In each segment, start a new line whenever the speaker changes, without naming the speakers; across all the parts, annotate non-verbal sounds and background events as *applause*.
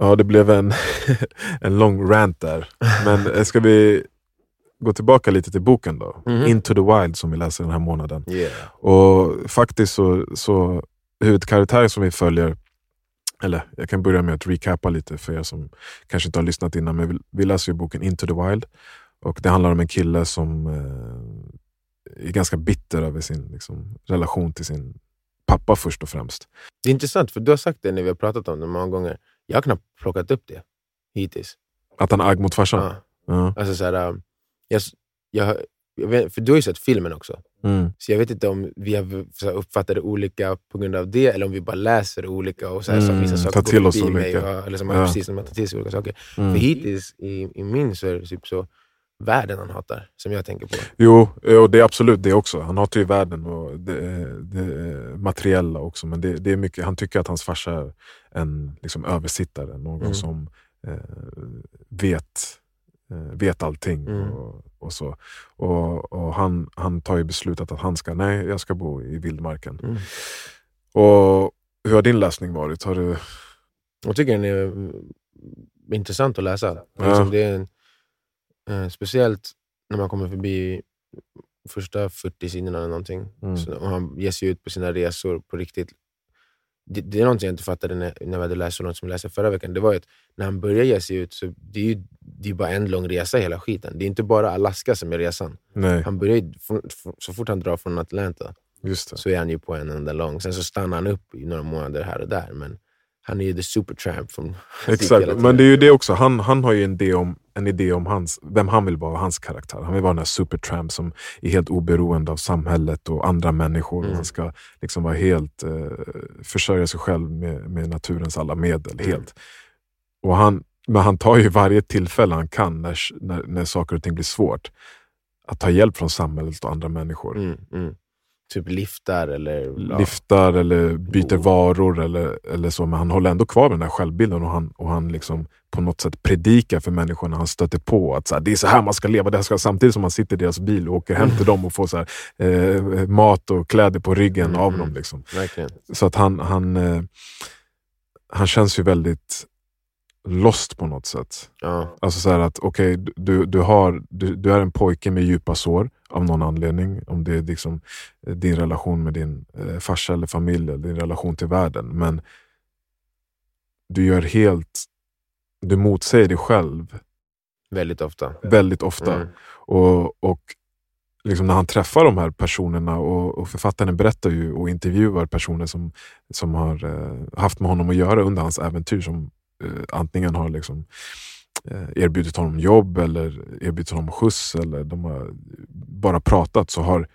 Ja, det blev en, *laughs* en lång rant där. Men eh, ska vi gå tillbaka lite till boken då?
Mhm.
Into the Wild som vi läser den här månaden.
Yeah.
Och faktiskt så, så huvudkaraktären som vi följer, eller jag kan börja med att recapa lite för er som kanske inte har lyssnat innan, men vi, vi läser ju boken Into the Wild. Och det handlar om en kille som eh, är ganska bitter över sin liksom, relation till sin pappa först och främst.
Det är intressant, för du har sagt det när vi har pratat om det många gånger. Jag har knappt plockat upp det hittills.
Att han är arg mot farsan.
Ja.
Ja.
Alltså så här, um, jag, jag, jag vet, för du har ju sett filmen också.
Mm.
Så jag vet inte om vi har uppfattat det olika på grund av det, eller om vi bara läser olika och så här, så
Mm,
vissa saker går
till oss
förbi mig.
olika.
Och, eller som,
Ja.
precis som man tar till sig olika saker.
Mm.
För hittills i, i min så är det typ så världen han hatar, som jag tänker på.
Jo, och det är absolut det också. Han hatar ju världen och det, det materiella också. Men det, det är mycket, han tycker att hans farsa är en liksom, översittare. Någon
Mm.
som eh, vet, eh, vet allting.
Mm.
Och, och så. Och, och han, han tar ju beslutet att han ska, nej jag ska bo i vildmarken.
Mm.
Och hur har din läsning varit? Har du,
Jag tycker den är mm, intressant att läsa.
Ja.
Liksom det är en, eh, speciellt när man kommer förbi första 40 sidorna eller någonting.
Mm.
Så, och han ger sig ut på sina resor på riktigt. Det, det är någonting jag inte fattade när, när vi hade läst så långt som vi läste förra veckan. Det var att när han börjar ge sig ut, så det är ju det är bara en lång resa hela skiten. Det är inte bara Alaska som är resan.
nej,
Han börjar, ju- så fort han drar från Atlanta så är han ju på en enda lång. Sen så stannar han upp i några månader här och där. Men han är ju the supertramp. Från
Exakt, men det är ju det också. Han, han har ju en idé om, en idé om hans, vem han vill vara, hans karaktär. Han vill vara den här supertramp som är helt oberoende av samhället och andra människor.
Mm.
Han ska liksom vara helt, eh, försörja sig själv med, med naturens alla medel.
Mm.
helt. Och han, men han tar ju varje tillfälle han kan när, när, när saker och ting blir svårt. Att ta hjälp från samhället och andra människor.
Mm, mm. Typ liftar eller... ja.
Liftar eller byter
Oh.
varor eller, eller så. Men han håller ändå kvar den här självbilden och han, och han liksom på något sätt predikar för människorna han stöter på. att så här, Det är så här man ska leva. Det ska, samtidigt som han sitter i deras bil och åker hem till dem och får så här, eh, mat och kläder på ryggen
Mm,
av dem. Liksom.
Verkligen.
Så att han, han, eh, han känns ju väldigt lost på något sätt.
Ja.
Alltså så att okej, du, du, har, du, du är en pojke med djupa sår av någon anledning. Om det är liksom eh, din relation med din eh, farsa eller familj, eller din relation till världen. Men du gör helt, du motsäger dig själv
Väldigt ofta.
väldigt ofta.
Mm.
Och, och liksom när han träffar de här personerna och, och författaren berättar ju och intervjuar personer som, som har eh, haft med honom att göra under hans äventyr som antingen har liksom, eh, erbjudit honom jobb eller erbjudit honom skjuts eller de har bara pratat så har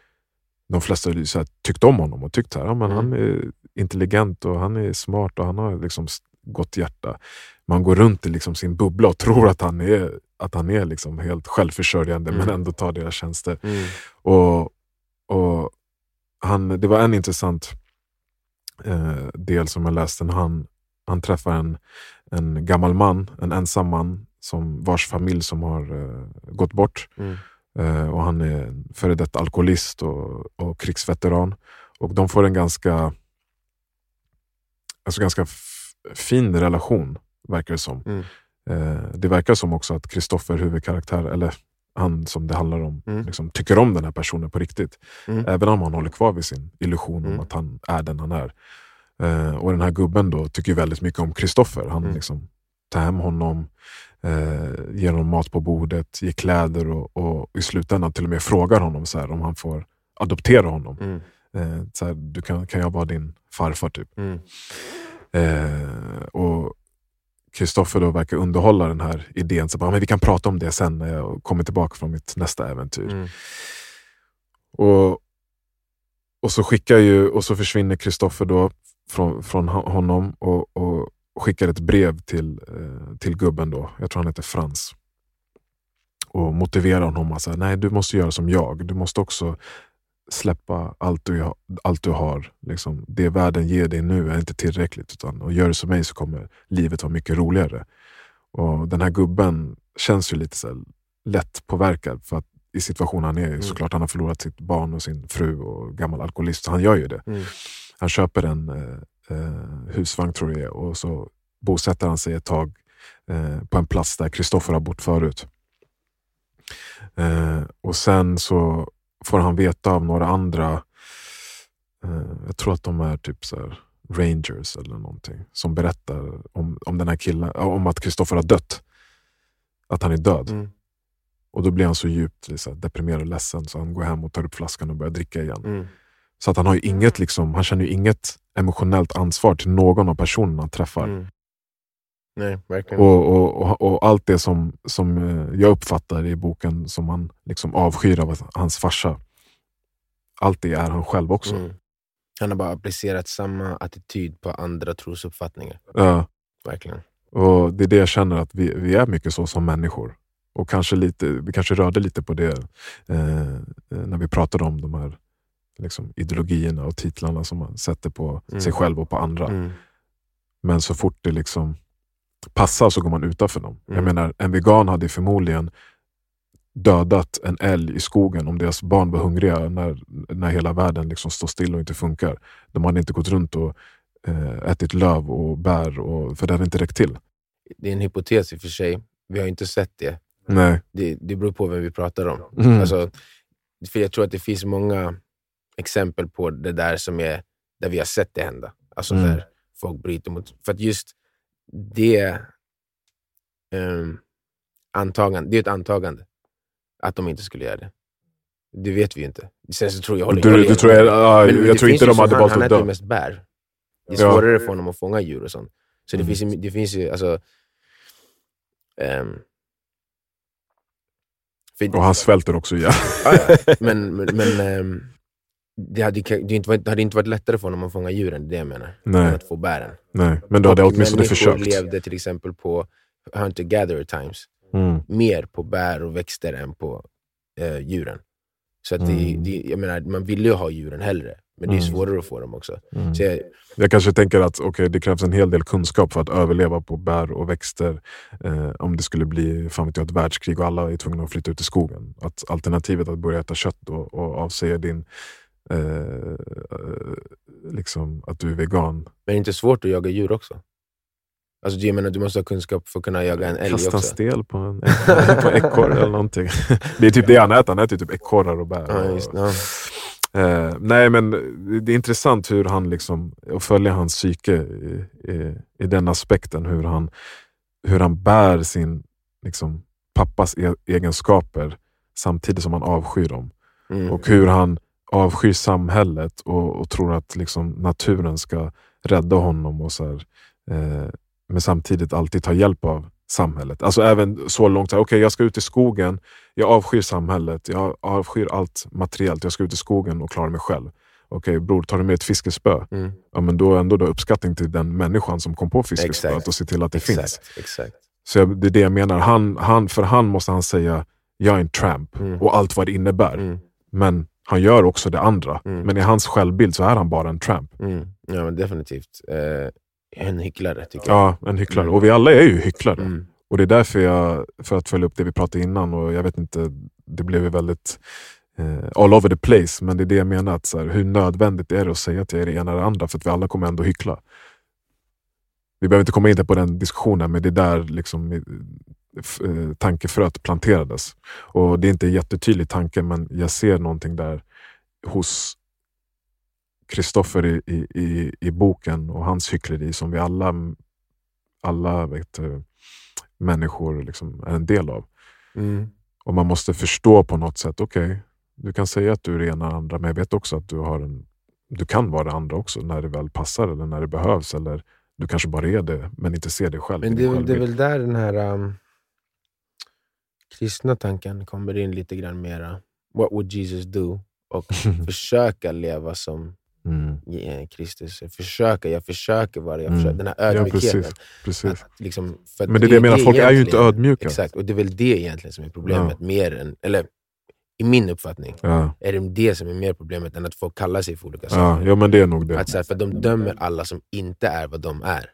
de flesta här, tyckt om honom och tyckt att ja, men
Mm.
han är intelligent och han är smart och han har liksom gott hjärta. Man går runt i liksom sin bubbla och tror att han är, att han är liksom helt självförsörjande
Mm.
men ändå tar deras tjänster.
Mm.
Och, och han, det var en intressant eh, del som jag läste när han, han träffar en, en gammal man, en ensam man som, vars familj som har eh, gått bort.
Mm.
Eh, och Han är före detta alkoholist och, och krigsveteran. Och de får en ganska, alltså ganska fin relation, verkar det som.
Mm.
Eh, det verkar som också att Kristoffer, huvudkaraktär, eller han som det handlar om,
Mm.
liksom, tycker om den här personen på riktigt.
Mm.
Även om han håller kvar vid sin illusion om
Mm.
att han är den han är. Eh, och den här gubben då tycker väldigt mycket om Kristoffer. Han
Mm.
liksom tar hem honom, eh, ger honom mat på bordet, ger kläder och, och i slutändan till och med frågar honom så här, om han får adoptera honom.
Mm.
Eh, så här, du kan, kan jag vara din farfar? typ.
Mm.
Eh, och Kristoffer då verkar underhålla den här idén. Så bara, men vi kan prata om det sen när jag kommer tillbaka från mitt nästa äventyr.
Mm.
Och, och så skickar ju, och så försvinner Kristoffer då från, från ho- honom och, och skickar ett brev till, eh, till gubben då. Jag tror han heter Frans. Och motiverar honom att säga, nej du måste göra som jag. Du måste också släppa allt du, allt du har. Liksom, det världen ger dig nu är inte tillräckligt. Utan, och gör du som mig så kommer livet vara mycket roligare. Och Den här gubben känns ju lite så här lätt påverkad. För att i situationen han är i,
Mm.
såklart han har förlorat sitt barn och sin fru och gammal alkoholist. Så han gör ju det.
Mm.
Han köper en eh, eh, husvagn tror jag och så bosätter han sig ett tag eh, på en plats där Kristoffer har bott förut. Eh, och sen så får han veta av några andra, eh, jag tror att de är typ så här, rangers eller någonting, som berättar om, om den här killen, om att Kristoffer har dött. Att han är död.
Mm.
Och då blir han så djupt så här, deprimerad och ledsen så han går hem och tar upp flaskan och börjar dricka igen.
Mm.
Så att han, har ju inget, liksom, han känner ju inget emotionellt ansvar till någon av personerna han träffar.
Mm. Nej, verkligen.
Och, och, och, och allt det som, som eh, jag uppfattar i boken som han liksom avskyr av hans farsa, allt det är han själv också.
Mm. Han har bara applicerat samma attityd på andra trosuppfattningar.
Ja,
Verkligen.
och Det är det jag känner, att vi, vi är mycket så som människor. Och kanske lite, vi kanske rörde lite på det eh, när vi pratade om de här liksom, ideologierna och titlarna som man sätter på
Mm.
sig själv och på andra.
Mm.
Men så fort det liksom passar så går man utanför dem. Jag
Mm.
menar, en vegan hade förmodligen dödat en älg i skogen om deras barn var hungriga när, när hela världen liksom står still och inte funkar. De hade inte gått runt och eh, ätit löv och bär, och, för det hade inte räckt till.
Det är en hypotes i och för sig. Vi har inte sett det.
Nej.
Det, det beror på vem vi pratar om.
Mm.
Alltså, för jag tror att det finns många exempel på det där som är där vi har sett det hända. Alltså
Mm.
där folk bryter mot... För att just det um, antagande, det är ett antagande att de inte skulle göra det. Det vet vi ju inte. Sen så tror jag, håller,
Du-
håller
du tror jag- ja,
Men
jag
det
tror
finns
inte de hade
han,
valt
Han
att
äter ju mest bär. Det är
Ja.
svårare för honom att fånga djur och sånt. Så det,
Mm.
finns, ju- det finns ju... Alltså, för,
Och han svälter också ihjäl.
Ja, ja. Men, men, men ehm, det, hade, det inte varit, det hade inte varit lättare för honom att fånga djuren, det är det jag menar.
Nej.
Än att få bären.
Nej, men du hade
Och
åtminstone
människor
försökt.
levde till exempel på hunter-gatherer times.
Mm.
Mer på bär och växter än på eh, djuren. Så att det,
Mm.
det, jag menar, man ville ju ha djuren hellre, men det är
Mm.
svårare att få dem också.
Mm.
Så jag,
Jag kanske tänker att okay, det krävs en hel del kunskap för att överleva på bär och växter. Eh, om det skulle bli fan vet jag, ett världskrig och alla är tvungna att flytta ut i skogen. Att alternativet att börja äta kött och, och avsäga din, eh, eh, liksom att du är vegan.
men det är inte svårt att jaga djur också. Alltså, jag menar, du måste ha kunskap för att kunna jaga en älg
Kasta
också.
stel på en på en ekorre eller någonting. *laughs* Det är typ det han äter, han äter typ ekorrar och bär.
Ja, just, ja.
Eh, nej men det är intressant hur han liksom, att följa hans psyke i, i, i den aspekten. Hur han, hur han bär sin liksom, pappas e egenskaper samtidigt som han avskyr dem.
Mm.
Och hur han avskyr samhället och, och tror att liksom, naturen ska rädda honom. och så här, eh, Men samtidigt alltid ta hjälp av samhället. Alltså även så långt, okej okay, jag ska ut i skogen, jag avskyr samhället, jag avskyr allt materiellt, jag ska ut i skogen och klara mig själv. Okej bror, tar du med ett fiskespö?
Mm.
Ja, men då ändå då uppskattning till den människan som kom på fiskespöet
Exakt.
och se till att det finns.
Exakt, exakt.
Så jag, det är det jag menar. Han, han, för han måste han säga, jag är en tramp
Mm.
och allt vad det innebär.
Mm.
Men han gör också det andra.
Mm.
Men i hans självbild så är han bara en tramp.
Mm. Ja, men definitivt. Eh, en hycklare, tycker jag.
Ja, en hycklare.
Mm.
Och vi alla är ju hycklare.
Mm.
Och det är därför jag, för att följa upp det vi pratade innan, och jag vet inte, det blev väldigt eh, all over the place, men det är det jag menar, att så här, hur nödvändigt är det att säga till er det ena eller det andra, för att vi alla kommer ändå hyckla. Vi behöver inte komma in på den diskussionen, men det är där liksom, tankefröet planterades. Och Det är inte en jättetydlig tanke, men jag ser någonting där hos Kristoffer i, i, i, i boken och hans hyckleri som vi alla, alla vet, människor liksom är en del av.
Mm.
Och man måste förstå på något sätt, okej, du kan säga att du är det ena andra, men jag vet också att du, har en, du kan vara det andra också när det väl passar eller när det behövs. Eller du kanske bara är det, men inte ser det själv.
Men det det är väl där den här um, kristna tanken kommer in lite grann mera. What would Jesus do? Och *laughs* försöka leva som
Mm.
eh, Kristus. Försöka, jag försöker vara jag
Mm.
försöker. Den här
Ja,
ödmjukheten.
precis. precis.
Att liksom,
Men det är det jag menar, folk är ju inte ödmjuka.
Exakt, och det är väl det egentligen som är problemet. Mer än, eller i min uppfattning
Ja,
är det det som är mer problemet än att folk kallar sig för olika
ja,
saker.
ja, men det är nog det.
Att så här, för de dömer alla som inte är vad de är.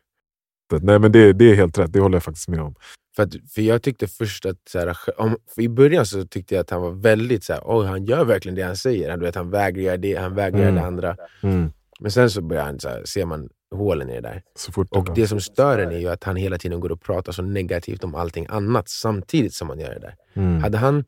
Nej, men det, det är helt rätt, det håller jag faktiskt med om.
För, att, för jag tyckte först att, så här, om, i början så tyckte jag att han var väldigt så här, Oj, han gör verkligen det han säger. Han, du vet, han vägrar göra det, han vägrar
Mm.
det andra.
Mm.
Men sen så börjar han, så här, ser man hålen i det där. Och det som stör en är ju att han hela tiden går och pratar så negativt om allting annat samtidigt som han gör det där.
Mm.
Hade han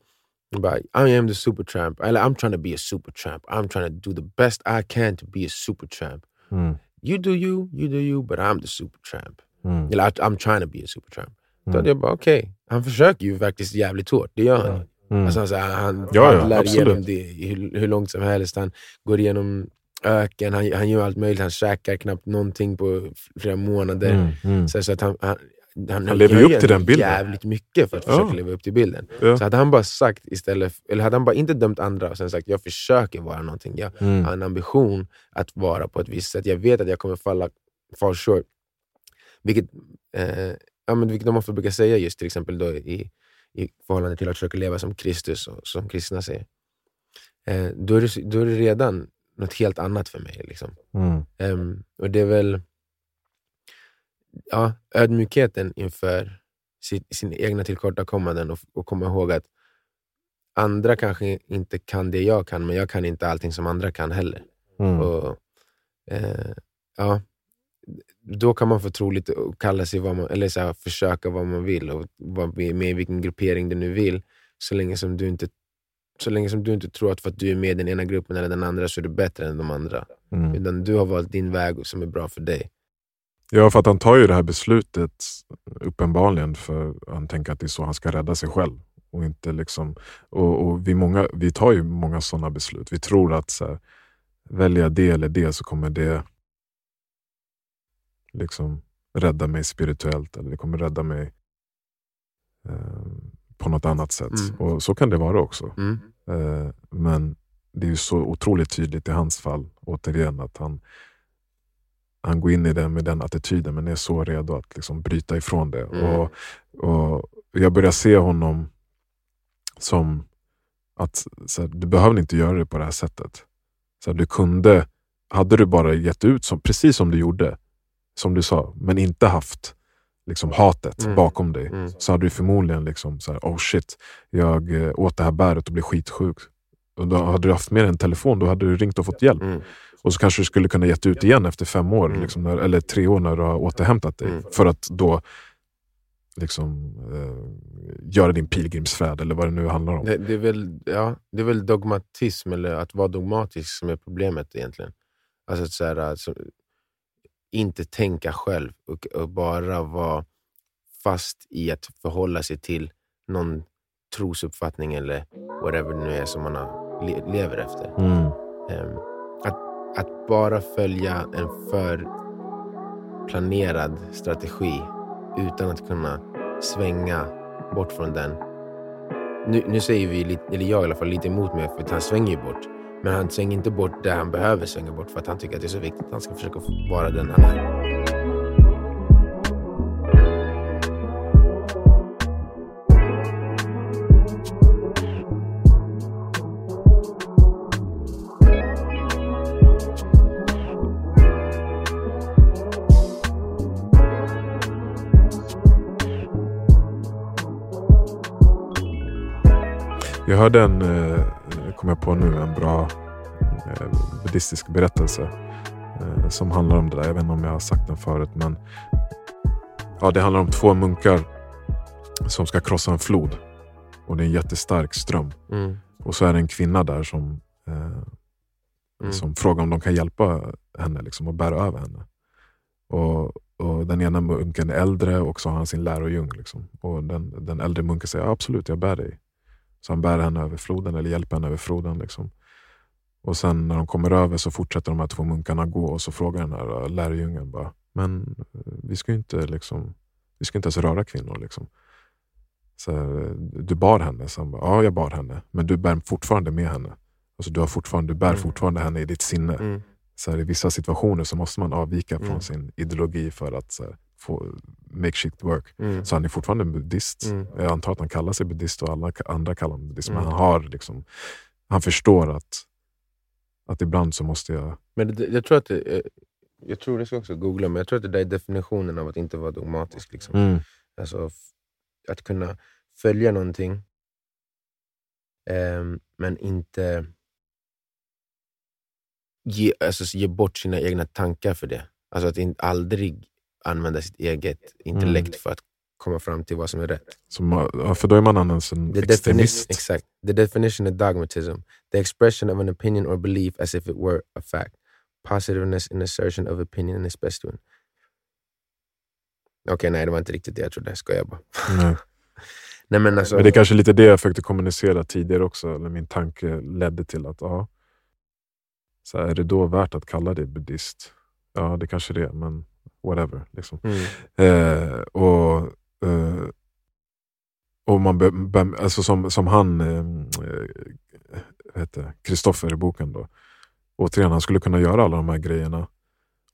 bara, I am the supertramp, eller I'm trying to be a supertramp, I'm trying to do the best I can to be a supertramp.
Mm.
You do you, you do you, but I'm the supertramp.
Mm.
Eller I'm trying to be a supertramp. Då
Mm.
hade jag bara, okej, han försöker ju faktiskt jävligt hårt, det gör han.
Mm.
Alltså, han, så här, han
Ja, ja,
igenom det hur, hur långt som helst. Han går igenom öken, han, han gör allt möjligt. Han käkar knappt någonting på flera månader.
Mm. Mm.
Så, så att han, han, han,
Han lever ju upp till den bilden.
jävligt mycket för att
Ja.
försöka leva upp till bilden.
Ja.
Så hade han bara sagt istället, eller hade han bara inte dömt andra och sen sagt jag försöker vara någonting. Jag
Mm.
har en ambition att vara på ett visst sätt. Jag vet att jag kommer falla fall short. Vilket, eh, ja, men vilket de ofta brukar säga just till exempel då i, i förhållande till att försöka leva som Kristus, och, som kristna säger. Eh, då, är det, då är det redan något helt annat för mig. Liksom.
Mm.
Ehm, och det är väl ja, ödmjukheten inför sin, sin egna tillkortakommanden och, och komma ihåg att andra kanske inte kan det jag kan, men jag kan inte allting som andra kan heller.
Mm.
Och, eh, ja, då kan man och kalla sig vad man, eller så här, försöka vad man vill och vara med i vilken gruppering du nu vill. Så länge som du inte så länge som du inte tror att för att du är med i den ena gruppen eller den andra så är du bättre än de andra.
Mm.
Utan du har valt din väg som är bra för dig.
Ja, för att han tar ju det här beslutet uppenbarligen för han tänker att det är så han ska rädda sig själv. Och inte liksom, och, och vi, många, vi tar ju många sådana beslut. Vi tror att så här, väljer jag det eller det så kommer det liksom rädda mig spirituellt eller det kommer rädda mig eh, på något annat sätt.
Mm.
Och så kan det vara också.
Mm.
Eh, men det är ju så otroligt tydligt i hans fall, återigen, att han, han går in i det med den attityden men är så redo att liksom bryta ifrån det.
Mm.
Och, och Jag börjar se honom som att här, du behöver inte göra det på det här sättet. Så här, du kunde, hade du bara gett ut som, precis som du gjorde, som du sa, men inte haft liksom, hatet
Mm.
bakom dig,
Mm.
så hade du förmodligen liksom så här, oh shit, jag eh, åt det här bäret och blev skitsjuk. Och då hade du haft med dig en telefon, då hade du ringt och fått hjälp.
Mm.
Och så kanske du skulle kunna gett ut igen efter fem år,
Mm.
liksom, när, eller tre år när du har återhämtat dig.
Mm.
För att då liksom, eh, göra din pilgrimsfärd eller vad det nu handlar om.
Det, det, är väl, ja, det är väl dogmatism, eller att vara dogmatisk, som är problemet egentligen. Alltså, att så här, alltså inte tänka själv och, och bara vara fast i att förhålla sig till någon trosuppfattning eller whatever det nu är som man har, le, lever efter.
Mm.
Ehm, att, att bara följa en för planerad strategi utan att kunna svänga bort från den. Nu, nu säger vi, lite, eller jag i alla fall, lite emot mig för att han svänger ju bort. Men han svänger inte bort det han behöver svänga bort för att han tycker att det är så viktigt att han ska försöka vara den han är.
Jag hörde en, eh, kom jag på nu, buddhistisk berättelse eh, som handlar om det där. Jag vet inte om jag har sagt den förut, men ja, det handlar om två munkar som ska krossa en flod. Och det är en jättestark ström.
Mm.
Och så är det en kvinna där som, eh,
Mm.
som frågar om de kan hjälpa henne liksom, och bära över henne. Och, och Den ena munken är äldre och så har han sin lärojung. Liksom. Och den, den äldre munken säger absolut, jag bär dig. Så han bär henne över floden, eller hjälper henne över floden. Liksom. Och sen när de kommer över så fortsätter de här två munkarna gå och så frågar den här äh, lärjungen bara, men eh, vi ska ju inte, liksom, vi ska inte ens röra kvinnor. Liksom. Så, här, du bar henne? Så han bara, ja, jag bar henne. Men du bär fortfarande med henne. Alltså, du, har fortfarande, du bär
Mm.
fortfarande henne i ditt sinne.
Mm.
Så här, I vissa situationer så måste man avvika från
Mm.
sin ideologi för att här, få make shit work.
Mm.
Så han är fortfarande buddhist.
Mm.
Jag antar att han kallar sig buddhist och alla andra kallar honom buddhist.
Mm.
Men han, har liksom, han förstår att, att ibland så måste jag...
Men det, jag tror att det, eh, jag tror det ska också googla, men jag tror att det där är definitionen av att inte vara dogmatisk. Liksom.
Mm.
Alltså, att kunna följa någonting, ehm, men inte ge, alltså, ge bort sina egna tankar för det. Alltså att in, aldrig använda sitt eget intellekt
Mm.
för att komma fram till vad som är rätt.
Ja, för då är man annars en
The
extremist.
exact. The definition of dogmatism. The expression of an opinion or belief as if it were a fact. Positiveness in assertion of opinion is best one. Okej, nej det var inte riktigt det jag trodde. Jag skojar bara.
Nej. *laughs*
Nej, men alltså,
Men det är kanske lite det jag försökte kommunicera tidigare också. Eller min tanke ledde till att, ja, så här, är det då värt att kalla dig buddhist? Ja, det kanske det är, men whatever. Liksom.
mm,
Eh, och eh, och man be, be, alltså som, som han, eh, Kristoffer i boken, då. återigen, han skulle kunna göra alla de här grejerna.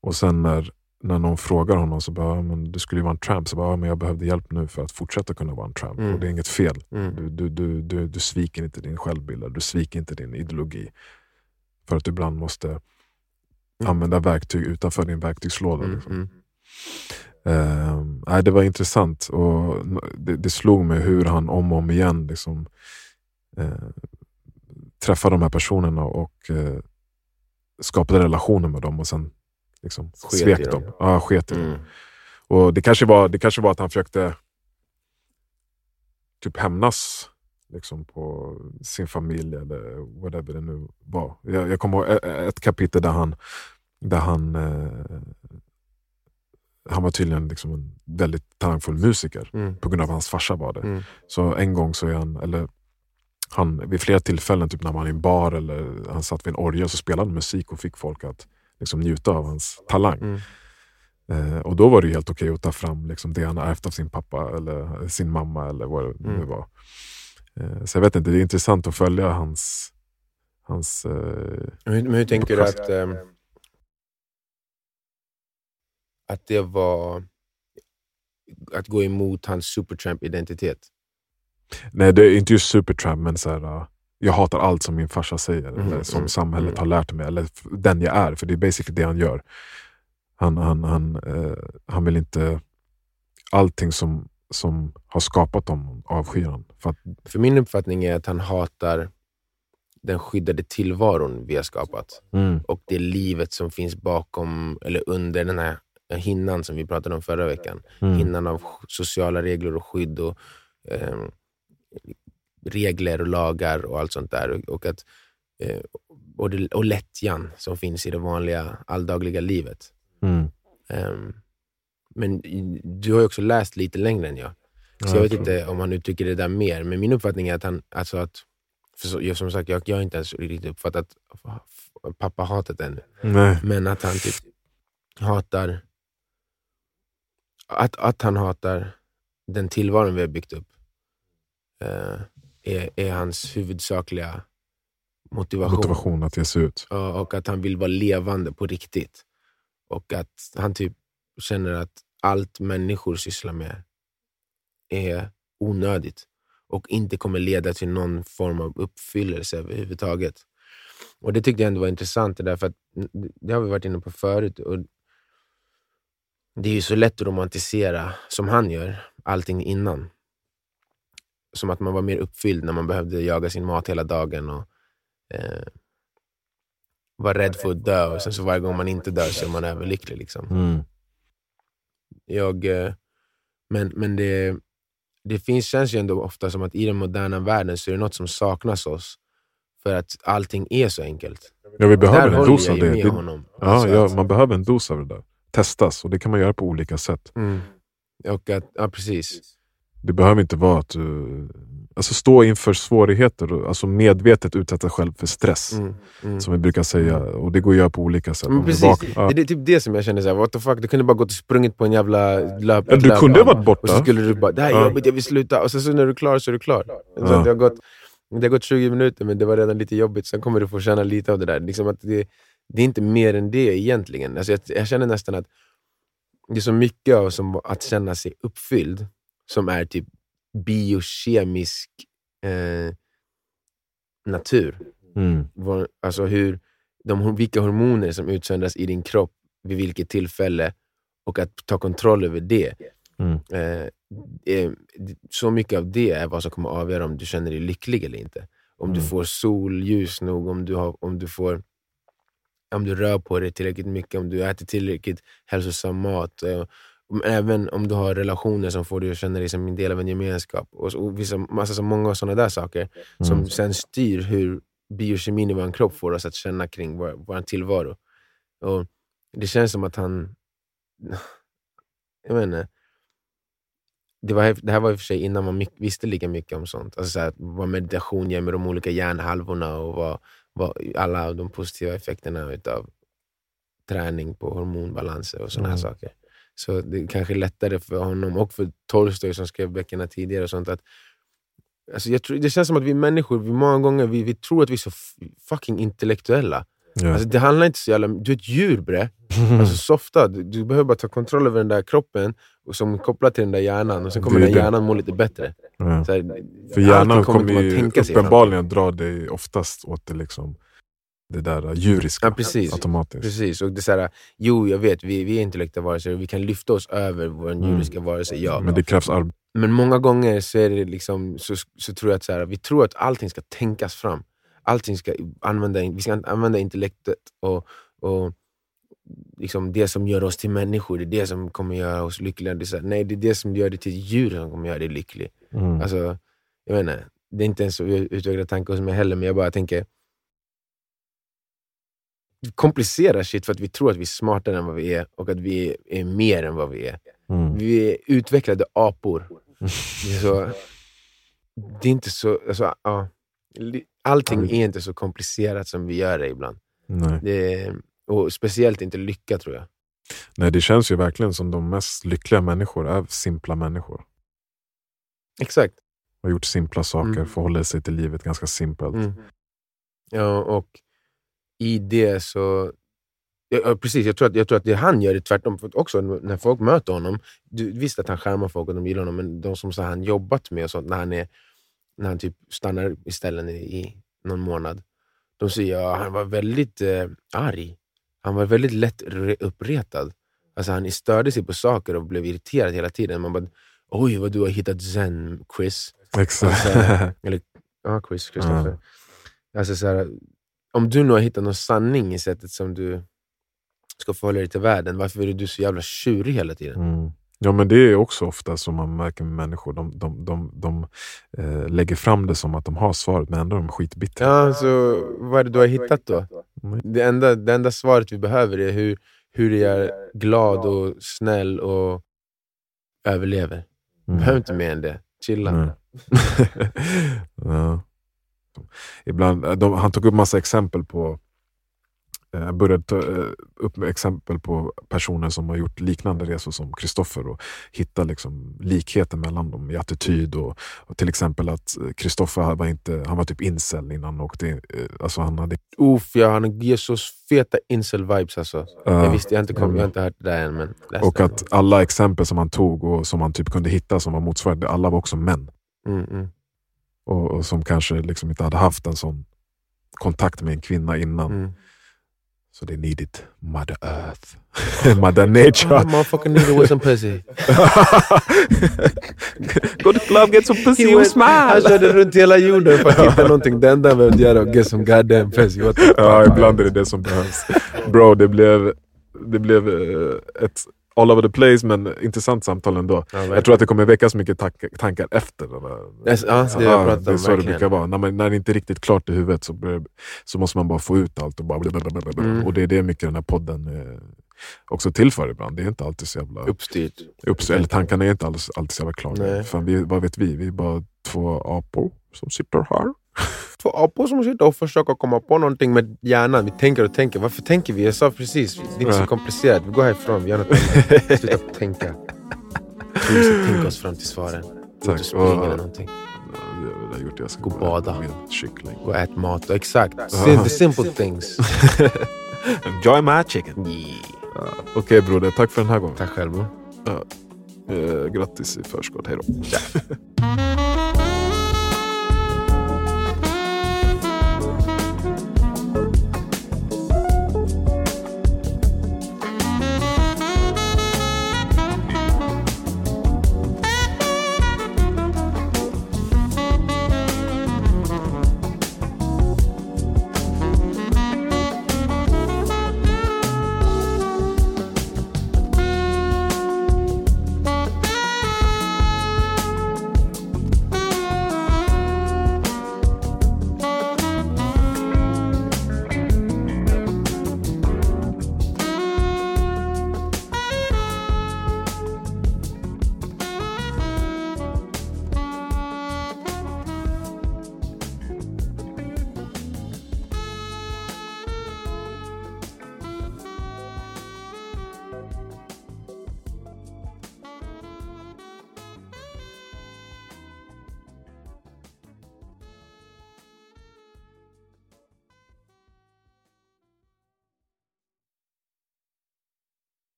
Och sen när, när någon frågar honom så bara, "Ja, men du skulle ju vara en tramp. Så bara, "Ja, men jag behövde hjälp nu för att fortsätta kunna vara en tramp.
Mm.
Och det är inget fel.
mm,
Du, du, du, du, du sviker inte din självbild, du sviker inte din ideologi. För att du ibland måste använda verktyg utanför din verktygslåda.
mm,
Liksom.
mm.
Eh, det var intressant och det, det slog mig hur han om och om igen liksom, eh, träffade de här personerna och eh, skapade relationer med dem och sen liksom,
Sket
svek
dem.
dem. Ja, sket dem.
Mm.
Och det kanske, var, det kanske var att han försökte typ hämnas liksom, på sin familj eller whatever det nu var. Jag, jag kommer ihåg ett kapitel där han, där han eh, han var tydligen liksom en väldigt talangfull musiker
Mm.
på grund av att hans farsa var det.
Mm.
Så en gång så är han, eller han, vid flera tillfällen, typ när man var i en bar eller han satt vid en orgel så spelade han musik och fick folk att liksom, njuta av hans talang.
Mm.
Eh, och då var det helt okej att ta fram liksom, det han ärvt av sin pappa eller sin mamma eller vad det nu
Mm.
var. Eh, så jag vet inte, det är intressant att följa hans... hans eh,
Men hur, men hur tänker du att, ehm, att det var att gå emot hans supertramp-identitet?
nej, det är inte just Supertramp, men så här, uh, jag hatar allt som min farsa säger,
Mhm,
eller som
mm,
samhället
mm.
har lärt mig, eller den jag är, för det är basically det han gör. Han, han, han, eh, han vill inte... Allting som, som har skapat dem avskyr han. För att,
För min uppfattning är att han hatar den skyddade tillvaron vi har skapat
mm,
och det livet som finns bakom eller under den här hinnan som vi pratade om förra veckan.
mm,
Hinnan av sociala regler och skydd och ehm, regler och lagar och allt sånt där. Och, och, att, eh, och, det, och lättjan som finns i det vanliga alldagliga livet.
mm.
Ehm, men du har ju också läst lite längre än jag. Så
Ja,
jag vet inte om han uttrycker det där mer. Men min uppfattning är att han, alltså att, för som sagt, jag, jag har inte ens riktigt uppfattat pappahatet ännu.
Nej.
Men att han typ hatar, att, att han hatar den tillvaron vi har byggt upp eh, är, är hans huvudsakliga motivation.
Motivation att ge sig ut.
Ja, och att han vill vara levande på riktigt. Och att han typ känner att allt människor sysslar med är onödigt och inte kommer leda till någon form av uppfyllelse överhuvudtaget. Och Det tyckte jag ändå var intressant, det där, för att det har vi varit inne på förut. Och det är ju så lätt att romantisera, som han gör, allting innan. Som att man var mer uppfylld när man behövde jaga sin mat hela dagen och eh, var rädd för att dö. Och sen så varje gång man inte dör så är man överlycklig. Liksom.
Mm.
Jag, eh, men men det, det finns, känns ju ändå ofta som att i den moderna världen så är det något som saknas oss. För att allting är så enkelt.
Ja, vi behöver
Där
en dos av det.
med
det
honom.
ja,
Alltså
ja, man behöver en dos av det där. Testas och det kan man göra på olika sätt.
Mm. Och att, ja, precis.
Det behöver inte vara att du alltså stå inför svårigheter, och- alltså medvetet utsätta själv för stress.
Mm. Mm.
Som vi brukar säga, och det går att göra på olika sätt.
Men precis,
vaknar- ja.
det är typ det som jag känner, så här, what the fuck, du kunde bara gått och sprungit på en jävla löp,
Ja, du kunde ha varit borta.
Och så skulle du bara, det här är
Ja.
jobbigt, jag vill sluta. Och sen så när du är klar så är du klar. Så
Ja.
det, har gått, det har gått 20 minuter men det var redan lite jobbigt, sen kommer du få känna lite av det där. Liksom att det, det är inte mer än det egentligen. Alltså jag, jag känner nästan att det är så mycket av som att känna sig uppfylld, som är typ biokemisk eh, natur.
Mm.
Vad- Alltså hur, de, vilka hormoner som utsöndras i din kropp vid vilket tillfälle och att ta kontroll över det.
Mm.
Eh, eh, så mycket av det är vad som kommer avgöra om du känner dig lycklig eller inte. Om du
Mm.
får solljus nog, om du, har, om du får om du rör på dig tillräckligt mycket, om du äter tillräckligt hälsosam mat. eh, Även om du har relationer som får dig att känna dig som en del av en gemenskap. Och, vissa, massa, så många sådana där saker som
Mm.
sen styr hur biokemin i vår kropp får oss att känna kring vår, vår tillvaro. Och det känns som att han... Jag vet inte. Det, var, det här var i och för sig innan man visste lika mycket om sånt. Alltså så här, vad meditation gör med de olika hjärnhalvorna och vad alla de positiva effekterna utav träning på hormonbalanser och här
Mm.
saker. Så det är kanske lättare för honom och för Tolstoj som skrev böckerna tidigare. och sånt att Alltså jag tror, det känns som att vi människor, vi många gånger vi, vi tror att vi är så fucking intellektuella.
Ja.
Alltså det handlar inte så jävla... Du är ett djur bre. *laughs* Alltså softa. Du, du behöver bara ta kontroll över den där kroppen och som är kopplad till den där hjärnan. Och sen kommer den där hjärnan må lite bättre. Så här,
För hjärnan
kommer
kommer
inte
ju uppenbarligen dra dig oftast åt det, liksom, det där djuriska
Ja, precis.
automatiskt.
Precis. Och det är så här, jo, jag vet, vi, vi är intellektuella varelser och vi kan lyfta oss över vår
Mm.
djuriska varelse. Ja.
Men det krävs arbete.
Men många gånger så, är det liksom, så, så tror jag att så här, vi tror att allting ska tänkas fram. Allting ska använda, vi ska använda intellektet och, och liksom det som gör oss till människor, det är det som kommer göra oss lyckliga. Det är här, nej, det är det som gör dig till djur som kommer göra dig lycklig.
Mm.
Alltså, jag inte, det är inte en så utvecklad tanke hos mig heller, men jag bara tänker vi komplicerar shit för att vi tror att vi är smartare än vad vi är och att vi är mer än vad vi är.
Mm.
Vi är utvecklade apor. *laughs* Så, det är inte så... Alltså, ja, allting är inte så komplicerat som vi gör det ibland. Det och speciellt inte lycka tror jag.
Nej, det känns ju verkligen som de mest lyckliga människor är simpla människor.
Exakt.
Har gjort simpla saker,
Mm.
förhåller sig till livet ganska simpelt.
Mm. Ja, och i det så... Ja, precis, jag tror, att, jag tror att det han gör är tvärtom. För också när folk möter honom, du visst att han skärmar folk och de gillar honom, men de som så han jobbat med och sånt, när han, är, när han typ stannar i ställen i, i någon månad, de säger att han var väldigt eh, arg. Han var väldigt lätt re- uppretad. Alltså han störde sig på saker och blev irriterad hela tiden. Man bara, oj vad du har hittat zen, Chris.
Exakt. *laughs*
Eller, ja, Chris, Christopher. Alltså, så här, om du nu har hittat någon sanning i sättet som du ska förhålla dig till världen, varför är du så jävla tjurig hela tiden?
Mm. Ja men det är också ofta som man märker med människor. De, de, de, de eh, lägger fram det som att de har svaret men ändå är de skitbittra.
Ja, så vad är det du har hittat då?
Mm.
Det enda, det enda svaret vi behöver är hur, hur du är glad och snäll och överlever.
Mm.
behöver inte mer än det. Chilla.
Nej. *laughs* ja. Ibland, de, han tog upp massa exempel på jag började ta eh, upp exempel på personer som har gjort liknande resor som Kristoffer och hitta liksom likheter mellan dem i attityd. Och, och till exempel att Kristoffer var, inte, han var typ incel innan han åkte eh, Alltså han hade,
Uff, ja, han ger så feta incel-vibes alltså.
Ja.
Jag visste, jag har inte, kom, jag har inte hört det där än. Men
och
det.
att alla exempel som han tog och som han typ kunde hitta som var motsvarande, alla var också män.
Mm, mm.
Och, och som kanske liksom inte hade haft en sån kontakt med en kvinna innan.
Mm.
Så they needed Mother Earth. Mother *laughs* Nature.
Ah, motherfucker nigga with some pussy. *laughs*
Go to club, get some pussy and
went- Han
smile.
körde runt hela jorden för att hitta någonting. Det enda han behövde göra var get some goddamn pussy. What the *laughs* fuck?
Ja, ibland är det det som behövs. Bro, det blev, det blev ett all over the place men intressant samtal ändå.
Ja,
Jag tror att det kommer väckas mycket tak- tankar efter. det där.
Yes, ja, det pratat
det är så det
verkligen.
brukar vara. När, man, när det inte är riktigt klart i huvudet så, så måste man bara få ut allt. Och, bara blablabla.
Mm.
och det är det mycket den här podden är också tillför ibland. Det är inte alltid så jävla
Uppstyrt.
Upps, eller tankarna är inte alltid, alltid så jävla klara.
Nej.
Fan, vi, vad vet vi? Vi är bara två apor som sitter här.
Två apor som sitter och försöker komma på någonting med hjärnan. Vi tänker och tänker. Varför tänker vi? Jag sa precis, det är inte så komplicerat. Vi går härifrån, vi gör något annat. Sluta tänka. Vi ska tänka oss fram till svaren. Gå ut
Tack.
och eller någonting.
Det gjort. Jag ska
Gå och bada.
kyckling.
Gå och ät mat. Exakt. The simple things. *laughs*
Enjoy my chicken.
Yeah.
Okej broder, tack för den här gången.
Tack själv.
Eh, grattis i förskott, hej då. *laughs*